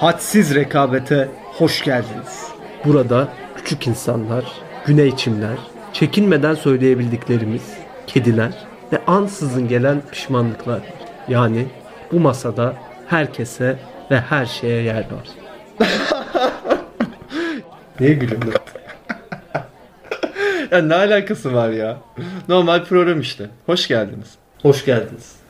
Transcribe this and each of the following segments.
hadsiz rekabete hoş geldiniz. Burada küçük insanlar, güney çimler, çekinmeden söyleyebildiklerimiz, kediler ve ansızın gelen pişmanlıklar. Yani bu masada herkese ve her şeye yer var. Niye gülüyorsun? ya ne alakası var ya? Normal program işte. Hoş geldiniz. Hoş geldiniz.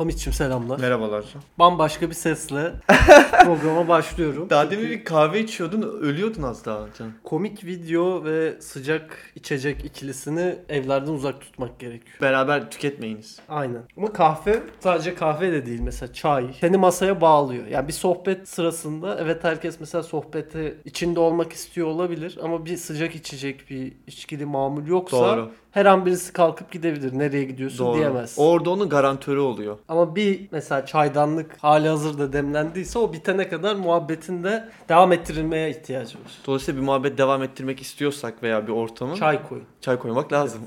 Hamit'ciğim selamlar. Merhabalar. Bambaşka bir sesle programa başlıyorum. Daha demin bir kahve içiyordun, ölüyordun az daha canım. Komik video ve sıcak içecek ikilisini evlerden uzak tutmak gerekiyor. Beraber tüketmeyiniz. Aynen. Ama kahve sadece kahve de değil mesela çay seni masaya bağlıyor. Yani bir sohbet sırasında evet herkes mesela sohbeti içinde olmak istiyor olabilir ama bir sıcak içecek bir içkili mamul yoksa Doğru. her an birisi kalkıp gidebilir. Nereye gidiyorsun Doğru. diyemez. Orada onun garantörü oluyor. Ama bir mesela çaydanlık hali hazırda demlendiyse o bitene kadar muhabbetin de devam ettirilmeye ihtiyacı var. Dolayısıyla bir muhabbet devam ettirmek istiyorsak veya bir ortamı çay, Çay koyun. koymak lazım.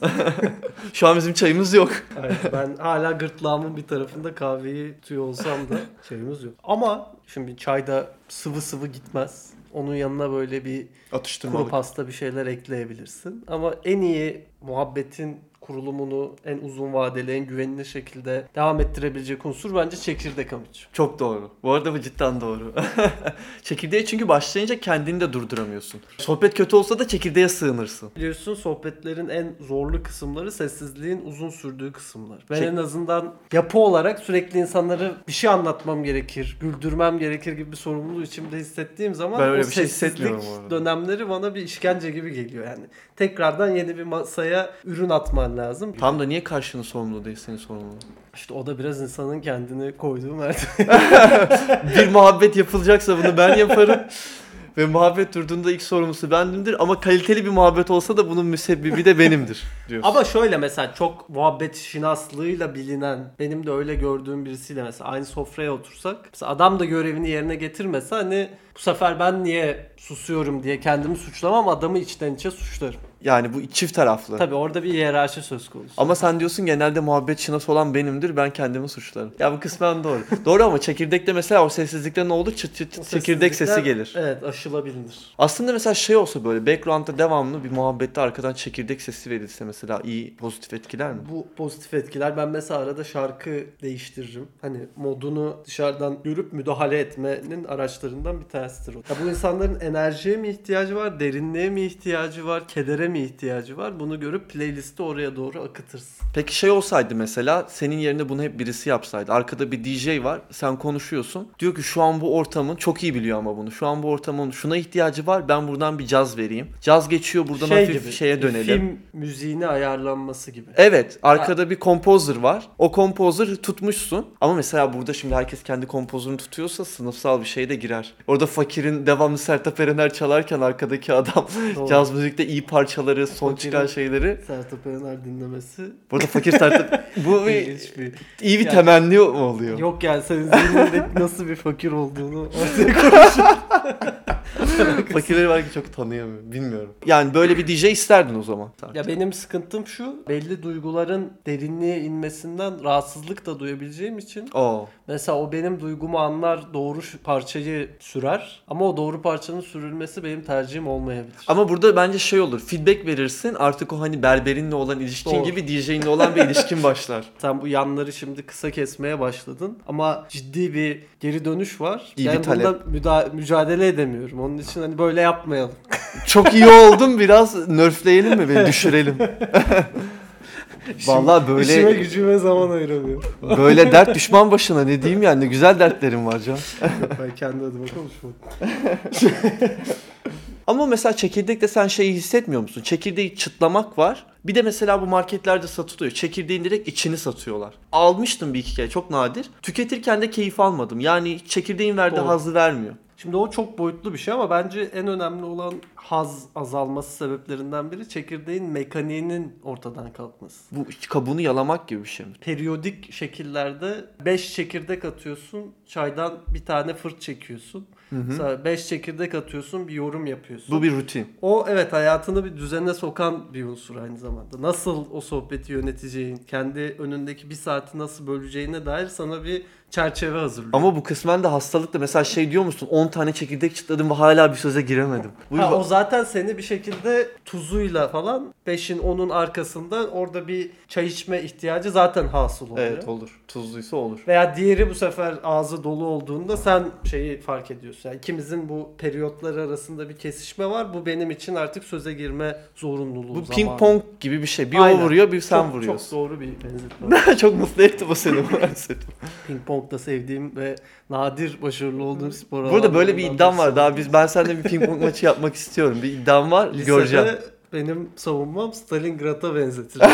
Şu an bizim çayımız yok. Evet, ben hala gırtlağımın bir tarafında kahveyi tutuyor olsam da çayımız yok. Ama şimdi çayda sıvı sıvı gitmez. Onun yanına böyle bir kuru Atıştırmalık. pasta bir şeyler ekleyebilirsin. Ama en iyi muhabbetin kurulumunu en uzun vadeli, en güvenilir şekilde devam ettirebilecek unsur bence çekirdek amiç. Çok doğru. Bu arada bu cidden doğru. Çekirdeğe çünkü başlayınca kendini de durduramıyorsun. Sohbet kötü olsa da çekirdeğe sığınırsın. Biliyorsun sohbetlerin en zorlu kısımları sessizliğin uzun sürdüğü kısımlar. Ben Şey- en azından yapı olarak sürekli insanlara bir şey anlatmam gerekir, güldürmem gerekir gibi bir sorumluluğu içimde hissettiğim zaman Ben öyle o bir şey sessizlik hissetmiyorum dönemleri bana bir işkence gibi geliyor yani. Tekrardan yeni bir masaya ürün atman lazım. Tam da niye karşının sorumluluğu değil senin sorumluluğun? İşte o da biraz insanın kendini koyduğu mertebe. bir muhabbet yapılacaksa bunu ben yaparım. Ve muhabbet durduğunda ilk sorumlusu bendimdir ama kaliteli bir muhabbet olsa da bunun müsebbibi de benimdir diyorsun. Ama şöyle mesela çok muhabbet şinaslığıyla bilinen benim de öyle gördüğüm birisiyle mesela aynı sofraya otursak mesela adam da görevini yerine getirmese hani bu sefer ben niye susuyorum diye kendimi suçlamam adamı içten içe suçlarım. Yani bu çift taraflı. Tabii orada bir hiyerarşi söz konusu. Ama sen diyorsun genelde muhabbet şinası olan benimdir ben kendimi suçlarım. Ya bu kısmen doğru. doğru ama çekirdekte mesela o sessizlikte ne olur? Çıt çıt çıt çekirdek sesi gelir. Evet aşılabilir. Aslında mesela şey olsa böyle background'da devamlı bir muhabbette arkadan çekirdek sesi verilse mesela iyi pozitif etkiler mi? Bu pozitif etkiler. Ben mesela arada şarkı değiştiririm. Hani modunu dışarıdan görüp müdahale etmenin araçlarından bir tanesidir. Ya bu insanların enerjiye mi ihtiyacı var, derinliğe mi ihtiyacı var, kedere mi ihtiyacı var? Bunu görüp playlisti oraya doğru akıtırsın. Peki şey olsaydı mesela senin yerine bunu hep birisi yapsaydı. Arkada bir DJ var sen konuşuyorsun. Diyor ki şu an bu ortamın çok iyi biliyor ama bunu. Şu an bu ortamın şuna ihtiyacı var ben buradan bir caz vereyim. Caz geçiyor buradan hafif şeye bir dönelim. Film müziğine ayarlanması gibi. Evet arkada bir composer var. O composer tutmuşsun. Ama mesela burada şimdi herkes kendi kompozörünü tutuyorsa sınıfsal bir şey de girer. Orada fakirin devamlı Sertab Erener çalarken arkadaki adam Doğru. caz müzikte iyi parçaları, son Fakirin- çıkan şeyleri. Sertab Erener dinlemesi Burada fakir Sertab bu bir, bir... iyi bir Yani- temenni mi oluyor? Yok yani senin zihninde nasıl bir fakir olduğunu ortaya konuşuyor. Fakirleri belki çok tanıyamıyorum. Bilmiyorum. Yani böyle bir DJ isterdin o zaman. Ya benim sıkıntım şu. Belli duyguların derinliğe inmesinden rahatsızlık da duyabileceğim için Oo. mesela o benim duygumu anlar doğru parçayı sürer ama o doğru parçanın sürülmesi benim tercihim olmayabilir. Ama burada bence şey olur. Feedback verirsin. Artık o hani berberinle olan ilişkin Doğru. gibi DJ'inle olan bir ilişkin başlar. Sen bu yanları şimdi kısa kesmeye başladın ama ciddi bir geri dönüş var. İyi bir ben talep. bunda müda- mücadele edemiyorum. Onun için hani böyle yapmayalım. Çok iyi oldum biraz nerfleyelim mi beni düşürelim. Vallahi İşime böyle gücüme zaman ayıramıyorum. böyle dert düşman başına ne diyeyim yani ne güzel dertlerim var can. ben kendi adıma konuşmadım. Ama mesela çekirdekte sen şeyi hissetmiyor musun? Çekirdeği çıtlamak var. Bir de mesela bu marketlerde satılıyor. Çekirdeğin direkt içini satıyorlar. Almıştım bir iki kere çok nadir. Tüketirken de keyif almadım. Yani çekirdeğin verdiği Doğru. hazzı vermiyor. Şimdi o çok boyutlu bir şey ama bence en önemli olan haz azalması sebeplerinden biri çekirdeğin mekaniğinin ortadan kalkması. Bu kabuğunu yalamak gibi bir şey mi? Periyodik şekillerde 5 çekirdek atıyorsun, çaydan bir tane fırt çekiyorsun. Mesela 5 çekirdek atıyorsun bir yorum yapıyorsun. Bu bir rutin. O evet hayatını bir düzene sokan bir unsur aynı zamanda. Nasıl o sohbeti yöneteceğin, kendi önündeki bir saati nasıl böleceğine dair sana bir çerçeve hazırlıyor. Ama bu kısmen de hastalıklı. Mesela şey diyor musun? 10 tane çekirdek çıtladım ve hala bir söze giremedim. Bu Ha, o zaten seni bir şekilde tuzuyla falan 5'in 10'un arkasından orada bir çay içme ihtiyacı zaten hasıl oluyor. Evet olur. Tuzluysa olur. Veya diğeri bu sefer ağzı dolu olduğunda sen şeyi fark ediyorsun. Yani ikimizin bu periyotları arasında bir kesişme var. Bu benim için artık söze girme zorunluluğu Bu zamanı. ping pong gibi bir şey. Bir Aynen. o vuruyor bir sen çok, vuruyorsun. Çok doğru bir benzetme. Çok mutlu etti bu seni ping pong da sevdiğim ve nadir başarılı olduğum spor Burada böyle bir iddiam var. Daha biz ben seninle bir ping pong maçı yapmak istiyorum. Bir iddiam var. Lisede Göreceğim. benim savunmam Stalingrad'a benzetilir.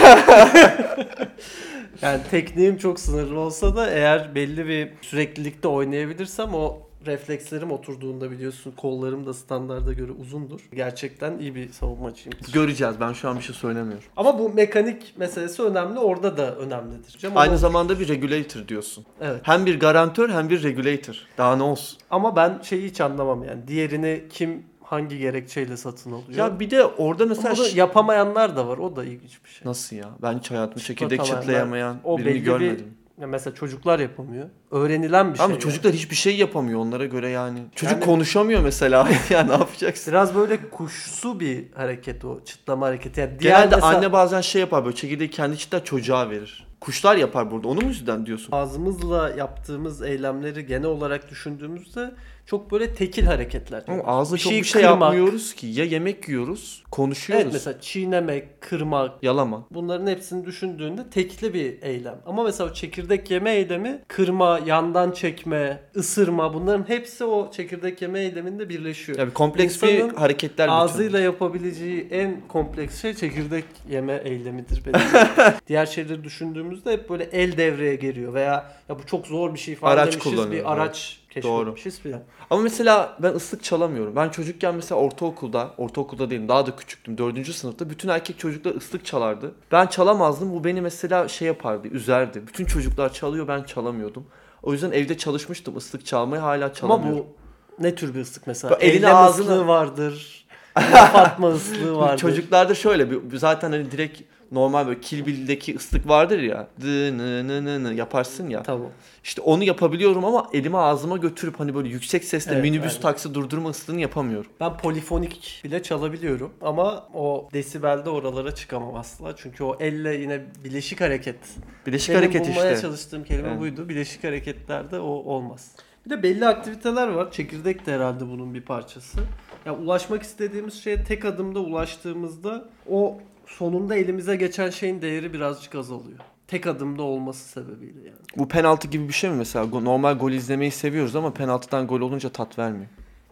yani tekniğim çok sınırlı olsa da eğer belli bir süreklilikte oynayabilirsem o reflekslerim oturduğunda biliyorsun kollarım da standarda göre uzundur. Gerçekten iyi bir savunmacıyımdır. Göreceğiz. Ben şu an bir şey söylemiyorum. Ama bu mekanik meselesi önemli. Orada da önemlidir. Cem, Aynı onu- zamanda bir regulator diyorsun. Evet. Hem bir garantör hem bir regulator. Daha ne olsun? Ama ben şeyi hiç anlamam yani. Diğerini kim hangi gerekçeyle satın alıyor? Ya bir de orada mesela Ama yapamayanlar da var. O da ilginç bir şey. nasıl ya? Ben hiç hayatımda çekirdek çıtlayamayan o birini belli bir- görmedim. Ya mesela çocuklar yapamıyor. Öğrenilen bir Ama şey. yani. çocuklar hiçbir şey yapamıyor onlara göre yani. Çocuk Yani- konuşamıyor mesela. ya ne yapacaksın? Biraz böyle kuşsu bir hareket o çıtlama hareketi. Yani Genelde mesela anne bazen şey yapar böyle çekirdeği kendi çıtlar çocuğa verir. Kuşlar yapar burada. Onu mu yüzden diyorsun? ağzımızla yaptığımız eylemleri genel olarak düşündüğümüzde çok böyle tekil hareketler. Ama ağızla Bir çok bir şey kırmak. yapmıyoruz ki. Ya yemek yiyoruz, konuşuyoruz. Evet mesela çiğnemek, kırmak Yalama. bunların hepsini düşündüğünde tekli bir eylem. Ama mesela çekirdek yeme eylemi kırma, yandan çekme, ısırma bunların hepsi o çekirdek yeme eyleminde birleşiyor. Yani kompleks İnsanın bir hareketler. Ağzıyla yapabileceği en kompleks şey çekirdek yeme eylemidir benim. Diğer şeyleri düşündüğümüzde hep böyle el devreye giriyor veya ya bu çok zor bir şey falan Araç demişiz bir araç keşfetmişiz filan. Ama mesela ben ıslık çalamıyorum. Ben çocukken mesela ortaokulda, ortaokulda değilim daha da küçüktüm. Dördüncü sınıfta bütün erkek çocuklar ıslık çalardı. Ben çalamazdım. Bu beni mesela şey yapardı, üzerdi. Bütün çocuklar çalıyor ben çalamıyordum. O yüzden evde çalışmıştım ıslık çalmayı hala Ama çalamıyorum. bu ne tür bir ıslık mesela? Eline ağzına- ıslığı vardır. laf atma ıslığı vardır. Çocuklarda şöyle bir zaten hani direkt normal böyle Kill Bill'deki ıslık vardır ya. Dı nı nı nı nı yaparsın ya. Tamam. İşte onu yapabiliyorum ama elimi ağzıma götürüp hani böyle yüksek sesle Evet, minibüs aynen. taksi durdurma ıslığını yapamıyorum. Ben polifonik bile çalabiliyorum ama o desibelde oralara çıkamam asla. Çünkü o elle yine bileşik hareket. Bileşik Benim hareket bulmaya işte. çalıştığım kelime Evet. buydu. Bileşik hareketlerde o olmaz. Bir de belli aktiviteler var. Çekirdek de herhalde bunun bir parçası. Ya ulaşmak istediğimiz şeye tek adımda ulaştığımızda o sonunda elimize geçen şeyin değeri birazcık azalıyor. Tek adımda olması sebebiyle yani. Bu penaltı gibi bir şey mi mesela? Normal gol izlemeyi seviyoruz ama penaltıdan gol olunca tat vermiyor.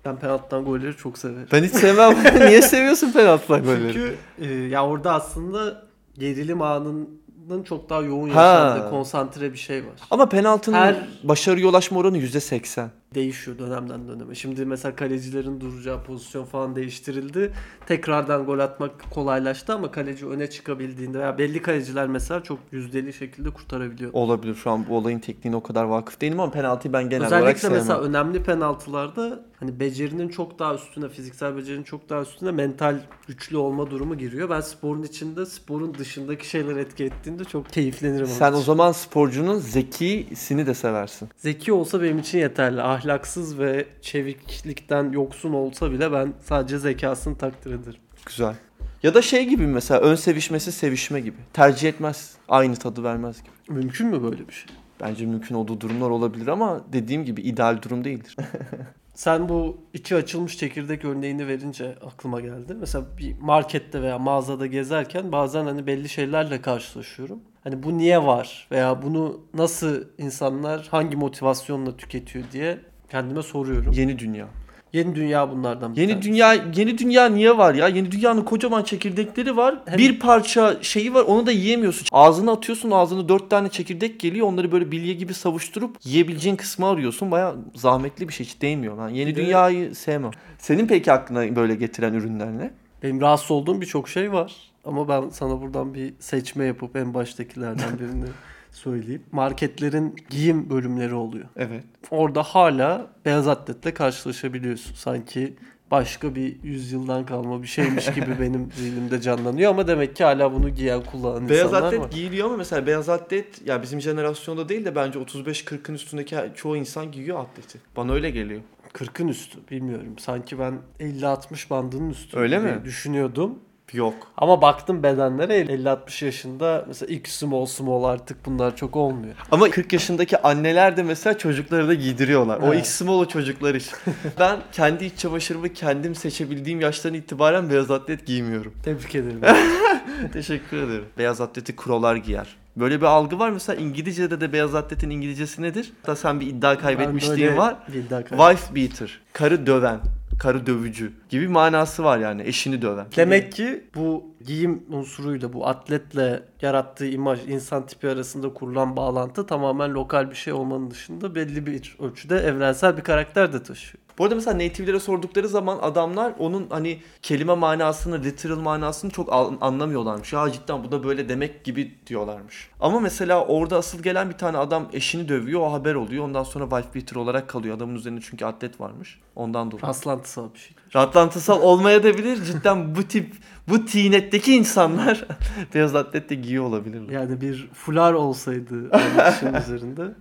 Ben penaltıdan golleri çok severim. Ben hiç sevmem. Niye seviyorsun penaltıdan golleri? Çünkü e, ya orada aslında gerilim anının çok daha yoğun yaşandığı konsantre bir şey var. Ama penaltının Her- başarıya ulaşma oranı %80. Değişiyor dönemden döneme. Şimdi mesela kalecilerin duracağı pozisyon falan değiştirildi. Tekrardan gol atmak kolaylaştı ama kaleci öne çıkabildiğinde veya belli kaleciler mesela çok yüzdeli şekilde kurtarabiliyor. Olabilir şu an bu olayın tekniğine o kadar vakıf değilim ama penaltıyı ben genel olarak Özellikle sevmem. mesela önemli penaltılarda hani becerinin çok daha üstüne, fiziksel becerinin çok daha üstüne mental güçlü olma durumu giriyor. Ben sporun içinde, sporun dışındaki şeyler etki ettiğinde çok keyiflenirim. Sen o zaman sporcunun zekisini de seversin. Zeki olsa benim için yeterli. Ahlaksız ve çeviklikten yoksun olsa bile ben sadece zekasını takdir ederim. Güzel. Ya da şey gibi mesela ön sevişmesi sevişme gibi. Tercih etmez. Aynı tadı vermez gibi. Mümkün mü böyle bir şey? Bence mümkün olduğu durumlar olabilir ama dediğim gibi ideal durum değildir. Sen bu içi açılmış çekirdek örneğini verince aklıma geldi. Mesela bir markette veya mağazada gezerken bazen hani belli şeylerle karşılaşıyorum. Hani bu niye var veya bunu nasıl insanlar hangi motivasyonla tüketiyor diye kendime soruyorum. Yeni dünya. Yeni dünya bunlardan bir Yeni tanesi. dünya yeni dünya niye var ya? Yeni dünyanın kocaman çekirdekleri var. Hem- Bir parça şeyi var onu da yiyemiyorsun. Ağzına atıyorsun ağzına dört tane çekirdek geliyor. Onları böyle bilye gibi savuşturup yiyebileceğin kısmı arıyorsun. Baya zahmetli bir şey hiç değmiyor. Ben yeni Bir de- dünyayı sevmem. Senin peki aklına böyle getiren ürünler ne? Benim rahatsız olduğum birçok şey var. Ama ben sana buradan bir seçme yapıp en baştakilerden birini söyleyeyim. Marketlerin giyim bölümleri oluyor. Evet. Orada hala beyaz atletle karşılaşabiliyorsun. Sanki başka bir yüzyıldan kalma bir şeymiş gibi benim zihnimde canlanıyor ama demek ki hala bunu giyen kullanan Beyaz insanlar atlet var. giyiliyor ama mesela beyaz atlet ya bizim jenerasyonda değil de bence 35-40'ın üstündeki çoğu insan giyiyor atleti. Bana öyle geliyor. 40'ın üstü bilmiyorum. Sanki ben 50-60 bandının üstü Öyle mi? düşünüyordum. Yok. Ama baktım bedenlere 50-60 yaşında mesela ilk small small artık bunlar çok olmuyor. Ama 40 yaşındaki anneler de mesela çocukları da giydiriyorlar. O Evet. ilk small o çocuklar için. ben kendi iç çamaşırımı kendim seçebildiğim yaştan itibaren beyaz atlet giymiyorum. Tebrik ederim. Teşekkür ederim. Beyaz atleti krolar giyer. Böyle bir algı var. Mesela İngilizce'de de beyaz atletin İngilizcesi nedir? Hatta sen bir iddia kaybetmişliğin var. Bir iddia kaybettim. Wife beater. Karı döven. Karı dövücü gibi manası var yani. Eşini döven. Demek ki bu giyim unsuruyla bu atletle yarattığı imaj insan tipi arasında kurulan bağlantı tamamen lokal bir şey olmanın dışında belli bir ölçüde evrensel bir karakter de taşıyor. Bu arada mesela native'lere sordukları zaman adamlar onun hani kelime manasını, literal manasını çok anlamıyorlarmış. Ya cidden bu da böyle demek gibi diyorlarmış. Ama mesela orada asıl gelen bir tane adam eşini dövüyor, o haber oluyor. Ondan sonra wife beater olarak kalıyor. Adamın üzerinde çünkü atlet varmış. Ondan dolayı. Rastlantısal bir şey. Rahatlantısal olmaya da bilir. Cidden bu tip, bu tinetteki insanlar beyaz atlet de giyiyor olabilirler. Yani bir fular olsaydı işin üzerinde.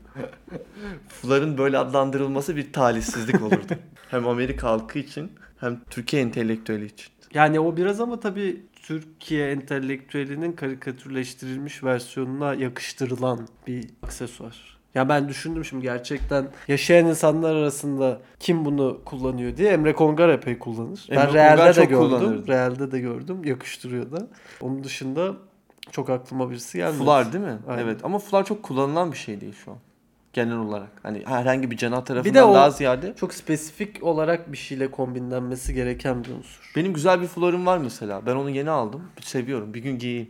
Fuların böyle adlandırılması bir talihsizlik olurdu. hem Amerika halkı için hem Türkiye entelektüeli için. Yani o biraz ama tabii Türkiye entelektüelinin karikatürleştirilmiş versiyonuna yakıştırılan bir aksesuar. Ya ben düşündüm şimdi gerçekten yaşayan insanlar arasında kim bunu kullanıyor diye Emre Kongar epey kullanır. Emre ben Real'de de gördüm. Real'de de gördüm. Yakıştırıyor da. Onun dışında çok aklıma birisi gelmedi. Fular değil mi? Aynen. Evet ama fular çok kullanılan bir şey değil şu an. Genel olarak. Hani herhangi bir cenah tarafından de o- daha ziyade. Çok spesifik olarak bir şeyle kombinlenmesi gereken bir unsur. Benim güzel bir fularım var mesela. Ben onu yeni aldım. Seviyorum. Bir gün giyeyim.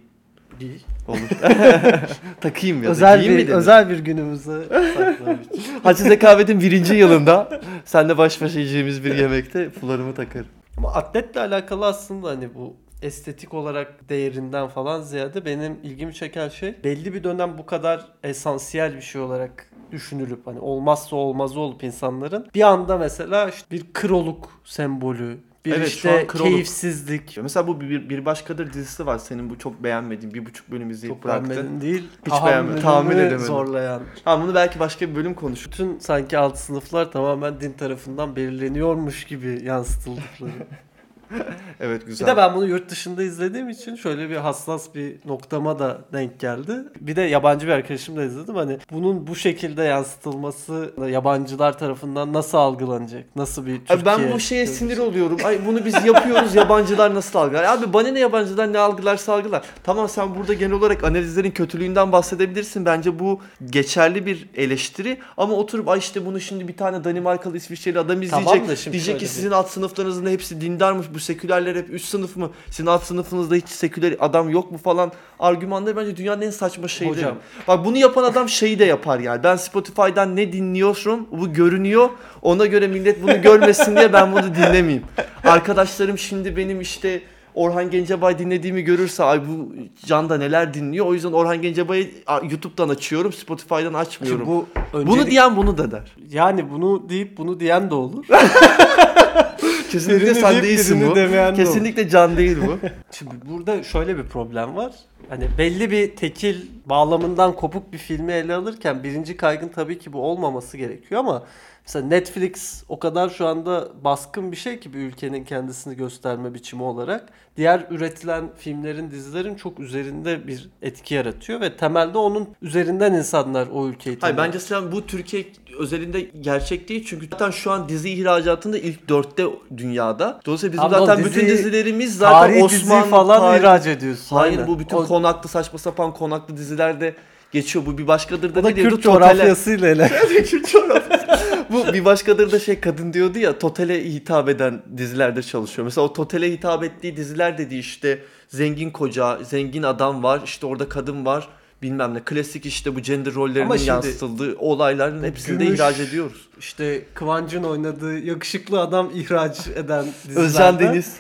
Giy. Olur. Takayım ya da Özel giyeyim mi bir denir? özel bir için. Hacı Zekavet'in birinci yılında senle baş başa yiyeceğimiz bir yemekte fularımı takarım. Ama atletle alakalı aslında hani bu estetik olarak değerinden falan ziyade benim ilgimi çeken şey belli bir dönem bu kadar esansiyel bir şey olarak düşünülüp hani olmazsa olmazı olup insanların bir anda mesela işte bir kroluk sembolü, bir Evet, şu işte an kroluk. keyifsizlik Mesela bu bir, bir başkadır dizisi var. Senin bu çok beğenmediğin bir buçuk bölüm izleyip çok bıraktın. beğenmedim değil. Hiç beğenmedim, tahammülümü edemedim. zorlayan. Ha bunu belki başka bir bölüm konuşuruz. Bütün sanki alt sınıflar tamamen din tarafından belirleniyormuş gibi yansıtıldıkları. Evet Bir güzel. de ben bunu yurt dışında izlediğim için şöyle bir hassas bir noktama da denk geldi. Bir de yabancı bir arkadaşımla izledim. Hani bunun bu şekilde yansıtılması yabancılar tarafından nasıl algılanacak? Nasıl bir Abi Türkiye? ben bu şeye sinir oluyorum. Ay bunu biz yapıyoruz yabancılar nasıl algılar? Abi bana ne yabancılar ne algılarsa algılar. Tamam sen burada genel olarak analizlerin kötülüğünden bahsedebilirsin. Bence bu geçerli bir eleştiri. Ama oturup ay işte bunu şimdi bir tane Danimarkalı İsviçreli adam izleyecek. Tamam da şimdi diyecek ki bir- sizin alt sınıflarınızın hepsi dindarmış. Bu sekülerler hep üst sınıf mı? Sizin alt sınıfınızda hiç seküler adam yok mu falan. Argümanları bence dünyanın en saçma şeyleri. Hocam. Bak bunu yapan adam şeyi de yapar yani. Ben Spotify'dan ne dinliyorum bu görünüyor. Ona göre millet bunu görmesin diye ben bunu dinlemeyeyim. Arkadaşlarım şimdi benim işte Orhan Gencebay dinlediğimi görürse ay bu Can da neler dinliyor. O yüzden Orhan Gencebay'ı YouTube'dan açıyorum. Spotify'dan açmıyorum. Şimdi bu Bunu öncelik- diyen bunu da der. yani bunu deyip bunu diyen de olur. Kesinlikle Birini sen deyip değilsin birini bu. demeyen de. Kesinlikle Can değil bu. Şimdi burada şöyle bir problem var. Hani belli bir tekil bağlamından kopuk bir filmi ele alırken birinci kaygın tabii ki bu olmaması gerekiyor ama mesela Netflix o kadar şu anda baskın bir şey ki bir ülkenin kendisini gösterme biçimi olarak diğer üretilen filmlerin, dizilerin çok üzerinde bir etki yaratıyor ve temelde onun üzerinden insanlar o ülkeyi Hayır tanıyor. bence sen bu Türkiye özelinde gerçek değil çünkü zaten şu an dizi ihracatında ilk dörtte dünyada. Dolayısıyla bizim Ama zaten dizi- bütün dizilerimiz zaten Osmanlı falan tarih- ihraç ediyorsun. Hayır Aynen. bu bütün o, konaklı saçma sapan konaklı dizilerde geçiyor. Bu bir başkadır da da ne diyordu? Kürt coğrafyasıyla ele. Kürt coğrafyası. bu bir başkadır da şey kadın diyordu ya totale hitap eden dizilerde çalışıyor. Mesela o totale hitap ettiği diziler dediği işte zengin koca, zengin adam var, işte orada kadın var. Bilmem ne klasik işte bu gender rollerinin şimdi- yansıtıldığı olayların hepsini de Gümüş- ihraç ediyoruz. İşte Kıvancın oynadığı yakışıklı adam ihraç eden dizilerde. Özcan Deniz.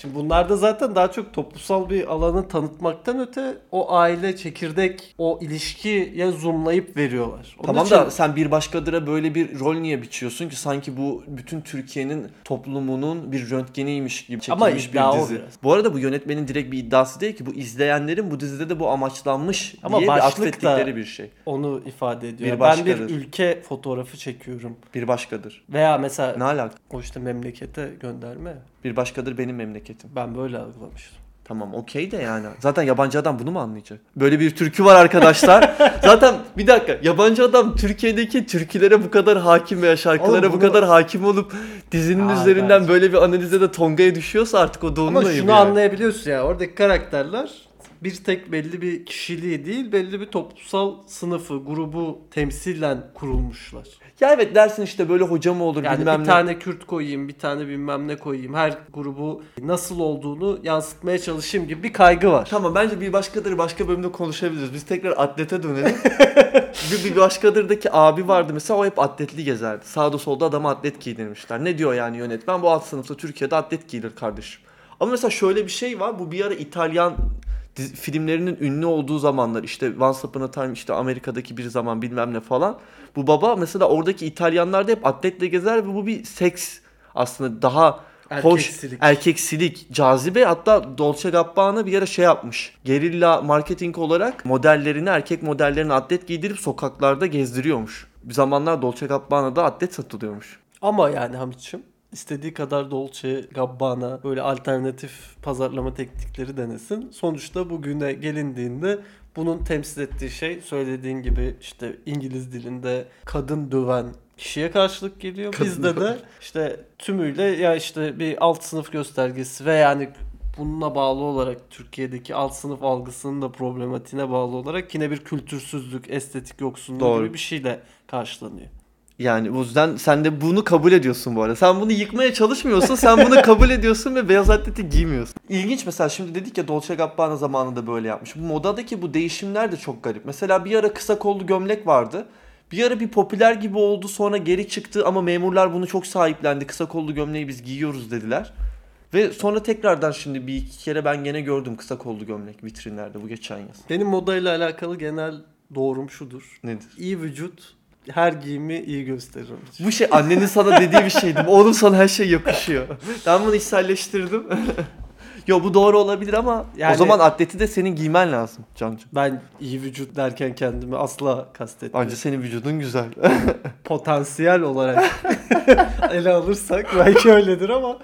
Şimdi bunlarda zaten daha çok toplumsal bir alanı tanıtmaktan öte o aile çekirdek o ilişkiye zoomlayıp veriyorlar. Onun Tamam için- da sen bir başkadıra böyle bir rol niye biçiyorsun ki sanki bu bütün Türkiye'nin toplumunun bir röntgeniymiş gibi Ama çekilmiş iddia bir dizi. biraz. Bu arada bu yönetmenin direkt bir iddiası değil ki bu izleyenlerin bu dizide de bu amaçlanmış Ama diye bir atfettikleri bir şey. onu ifade ediyor. Bir ben bir ülke fotoğrafı çekiyorum. Bir başkadır. Veya mesela Ne alaka? o işte memlekete gönderme. Bir başkadır benim memleketim. Ben böyle algılamıştım. Tamam okey de yani. Zaten yabancı adam bunu mu anlayacak? Böyle bir türkü var arkadaşlar. Zaten bir dakika yabancı adam Türkiye'deki türkülere bu kadar hakim veya şarkılara Oğlum bu bunu- kadar hakim olup dizinin Aa, üzerinden evet. böyle bir analize de Tonga'ya düşüyorsa artık o da onun Ama şunu yani. anlayabiliyorsun ya oradaki karakterler bir tek belli bir kişiliği değil belli bir toplumsal sınıfı, grubu temsilen kurulmuşlar. Ya evet dersin işte böyle hoca mı olur Yani bilmem bir ne. tane Kürt koyayım, bir tane bilmem ne koyayım. Her grubu nasıl olduğunu yansıtmaya çalışayım gibi bir kaygı var. Tamam bence bir başkadır başka bölümde konuşabiliriz. Biz tekrar atlete dönelim. bir, bir başkadırdaki abi vardı mesela o hep atletli gezerdi. Sağda solda adama atlet giydirmişler. Ne diyor yani yönetmen? Bu alt sınıfta Türkiye'de atlet giyilir kardeşim. Ama mesela şöyle bir şey var. Bu bir ara İtalyan filmlerinin ünlü olduğu zamanlar işte Once Upon a Time işte Amerika'daki bir zaman bilmem ne falan. Bu baba mesela oradaki İtalyanlar da hep atletle gezer ve bu bir seks aslında daha hoş Erkeksilik. erkeksilik, cazibe hatta Dolce Gabbana bir ara şey yapmış. Gerilla marketing olarak modellerini, erkek modellerini atlet giydirip sokaklarda gezdiriyormuş. Bir zamanlar Dolce Gabbana'da atlet satılıyormuş. Ama yani Hamit'ciğim istediği kadar Dolce, Gabbana böyle alternatif pazarlama teknikleri denesin. Sonuçta bugüne gelindiğinde bunun temsil ettiği şey söylediğin gibi işte İngiliz dilinde kadın döven kişiye karşılık geliyor. Kadın Bizde de işte tümüyle ya işte bir alt sınıf göstergesi ve yani bununla bağlı olarak Türkiye'deki alt sınıf algısının da problematiğine bağlı olarak yine bir kültürsüzlük, estetik yoksunluğu Doğru. gibi bir şeyle karşılanıyor. Yani o yüzden sen de bunu kabul ediyorsun bu arada. Sen bunu yıkmaya çalışmıyorsun. Sen bunu kabul ediyorsun ve beyaz atleti giymiyorsun. İlginç mesela şimdi dedik ya Dolce Gabbana zamanında böyle yapmış. Bu modadaki bu değişimler de çok garip. Mesela bir ara kısa kollu gömlek vardı. Bir ara bir popüler gibi oldu sonra geri çıktı ama memurlar bunu çok sahiplendi. Kısa kollu gömleği biz giyiyoruz dediler. Ve sonra tekrardan şimdi bir iki kere ben gene gördüm kısa kollu gömlek vitrinlerde bu geçen yaz. Benim modayla alakalı genel doğrum şudur. Nedir? İyi vücut her giyimi iyi gösterir. onun için. Bu şey annenin sana dediği bir şeydi. Oğlum sana her şey yakışıyor. Ben bunu içselleştirdim. Yo bu doğru olabilir ama Yani- o zaman atleti de senin giymen lazım Cancı. Ben iyi vücut derken kendimi asla kastetmiyorum. Bence senin vücudun güzel. Potansiyel olarak ele alırsak belki öyledir ama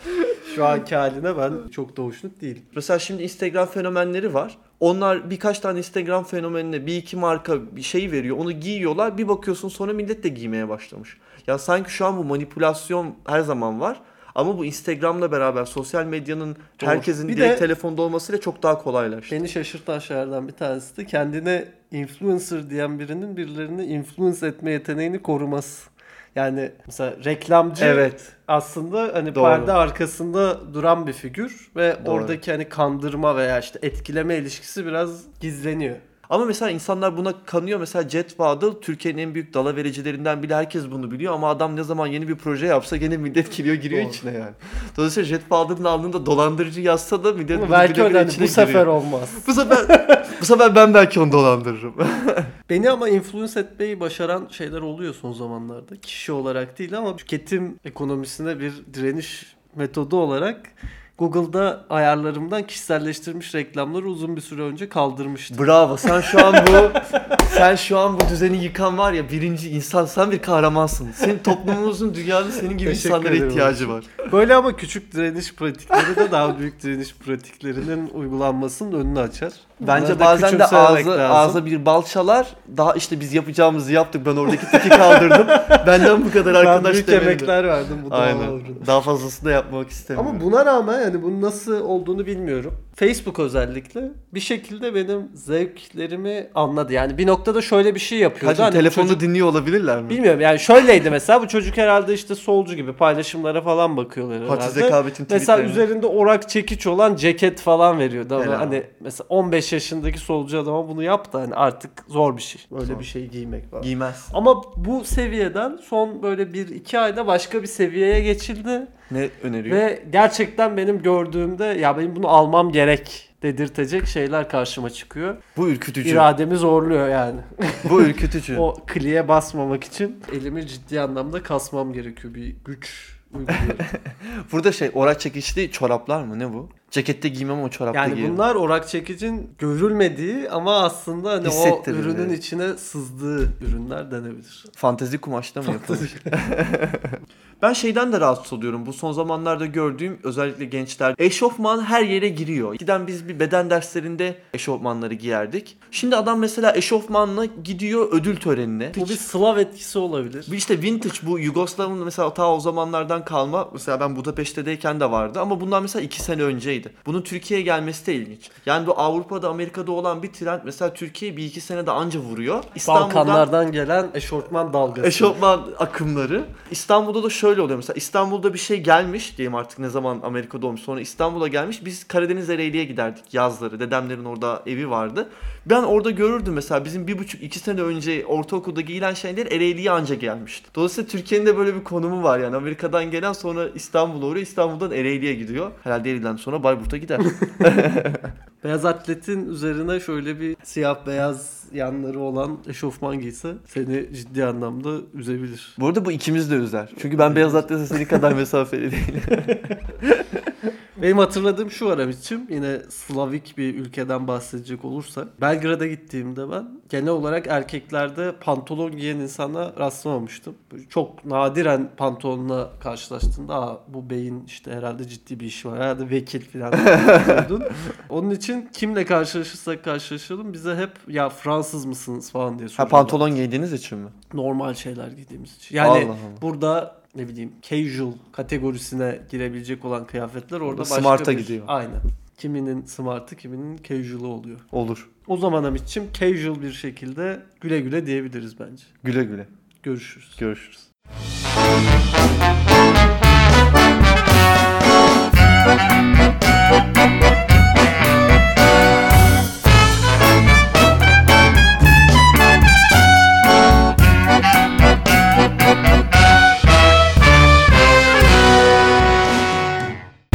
şu anki haline ben çok da hoşnut değilim. Mesela şimdi Instagram fenomenleri var. Onlar birkaç tane Instagram fenomenine bir iki marka bir şey veriyor. Onu giyiyorlar. Bir bakıyorsun sonra millet de giymeye başlamış. Ya sanki şu an bu manipülasyon her zaman var. Ama bu Instagram'la beraber sosyal medyanın Doğru. herkesin Bir direkt de- telefonda olmasıyla çok daha kolaylaştı. Beni şaşırtan şeylerden bir tanesi de kendine influencer diyen birinin birilerini influence etme yeteneğini koruması. Yani mesela reklamcı Evet. aslında hani Doğru. perde arkasında duran bir figür ve Doğru. oradaki hani kandırma veya işte etkileme ilişkisi biraz gizleniyor. Ama mesela insanlar buna kanıyor. Mesela Jet Fadıl Türkiye'nin en büyük dala vericilerinden bile herkes bunu biliyor ama adam ne zaman yeni bir proje yapsa gene millet giriyor giriyor Doğru. içine yani. Dolayısıyla Jet Fadıl'ın alnında dolandırıcı yazsa da millet bunu belki bile öyle hani içine bu sefer giriyor. olmaz. Bu sefer bu sefer ben belki onu dolandırırım. Beni ama influence etmeyi başaran şeyler oluyor son zamanlarda. Kişi olarak değil ama tüketim ekonomisine bir direniş metodu olarak Google'da ayarlarımdan kişiselleştirilmiş reklamları uzun bir süre önce kaldırmıştım. Bravo. Sen şu an bu sen şu an bu düzeni yıkan var ya birinci insan. Sen bir kahramansın. Senin toplumumuzun dünyada senin gibi Teşekkür insanlara ederim. ihtiyacı var. Böyle ama küçük direniş pratikleri de daha büyük direniş pratiklerinin uygulanmasının önünü açar. Bence bazen de ağzı, lazım. ağza bir bal çalar. Daha işte biz yapacağımızı yaptık. Ben oradaki tiki kaldırdım. Benden bu kadar ben arkadaş büyük demeli. emekler verdim bu Aynen. Daha fazlasını da yapmak istemiyorum. Ama buna rağmen yani bunun nasıl olduğunu bilmiyorum. Facebook özellikle bir şekilde benim zevklerimi anladı. Yani bir noktada şöyle bir şey yapıyordu. Kaçın Hani bu telefonda çocuk- dinliyor olabilirler mi? Bilmiyorum yani şöyleydi mesela bu çocuk herhalde işte solcu gibi paylaşımlara falan bakıyorlar herhalde. Hatice Zekavet'in Mesela üzerinde orak çekiç olan ceket falan veriyordu ama Helal. hani mesela 15 yaşındaki solcu adama bunu yap da hani artık zor bir şey. Böyle Zor. bir şey giymek falan. Giymez. Ama bu seviyeden son böyle 1-2 ayda başka bir seviyeye geçildi. Ne öneriyor? Ve gerçekten benim gördüğümde ya benim bunu almam gerek dedirtecek şeyler karşıma çıkıyor. Bu ürkütücü. İrademi zorluyor yani. Bu ürkütücü. o kliye basmamak için elimi ciddi anlamda kasmam gerekiyor. Bir güç uyguluyorum. Burada şey orak çekişli çoraplar mı ne bu? Cekette giymem o çorapta yani giyerim. bunlar orak çekicin görülmediği ama aslında hani o ürünün içine sızdığı ürünler denebilir. Fantezi kumaşta mı yapılmış? ben şeyden de rahatsız oluyorum. Bu son zamanlarda gördüğüm özellikle gençler eşofman her yere giriyor. Eskiden biz bir beden derslerinde eşofmanları giyerdik. Şimdi adam mesela eşofmanla gidiyor ödül törenine. Bu bir Slav etkisi olabilir. Bir işte vintage bu Yugoslav'ın mesela ta o zamanlardan kalma. Mesela ben Budapeşte'deyken de vardı ama bundan mesela iki sene önceydi. Bunun Türkiye'ye gelmesi de ilginç. Yani bu Avrupa'da Amerika'da olan bir trend mesela Türkiye bir iki senede anca vuruyor. İstanbul'dan Balkanlardan gelen eşortman dalgası. eşofman akımları. İstanbul'da da şöyle oluyor mesela İstanbul'da bir şey gelmiş diyeyim artık ne zaman Amerika'da olmuş sonra İstanbul'a gelmiş. Biz Karadeniz Ereğli'ye giderdik yazları. Dedemlerin orada evi vardı. Ben orada görürdüm mesela bizim bir buçuk iki sene önce ortaokulda giyilen şeyler Ereğli'ye anca gelmişti. Dolayısıyla Türkiye'nin de böyle bir konumu var yani Amerika'dan gelen sonra İstanbul'a uğruyor İstanbul'dan Ereğli'ye gidiyor. Herhalde Ereğli'den sonra Bayburt'a gider. Beyaz atletin üzerine şöyle bir siyah beyaz yanları olan eşofman giyse seni ciddi anlamda üzebilir. Bu arada bu ikimiz de üzer. Çünkü ben beyaz atlete senin kadar mesafeli değilim. Benim hatırladığım şu var Amit'ciğim. Yine Slavik bir ülkeden bahsedecek olursak. Belgrad'a gittiğimde ben genel olarak erkeklerde pantolon giyen insana rastlamamıştım. Böyle Çok nadiren pantolonla karşılaştığında Aa, bu beyin işte herhalde ciddi bir iş var. Herhalde vekil falan. Onun için kimle karşılaşırsak karşılaşalım bize hep ya Fransız mısınız falan diye Ha soruyorlar. pantolon giydiğiniz için mi? Normal şeyler giydiğimiz için. Yani Allah Allah. burada ne bileyim casual kategorisine girebilecek olan kıyafetler orada başka Smart'a bir... gidiyor. Aynen. Kiminin smart'ı kiminin casual'ı oluyor. Olur. O zaman Amit'ciğim casual bir şekilde güle güle diyebiliriz bence. Güle güle. Görüşürüz. Görüşürüz. Thank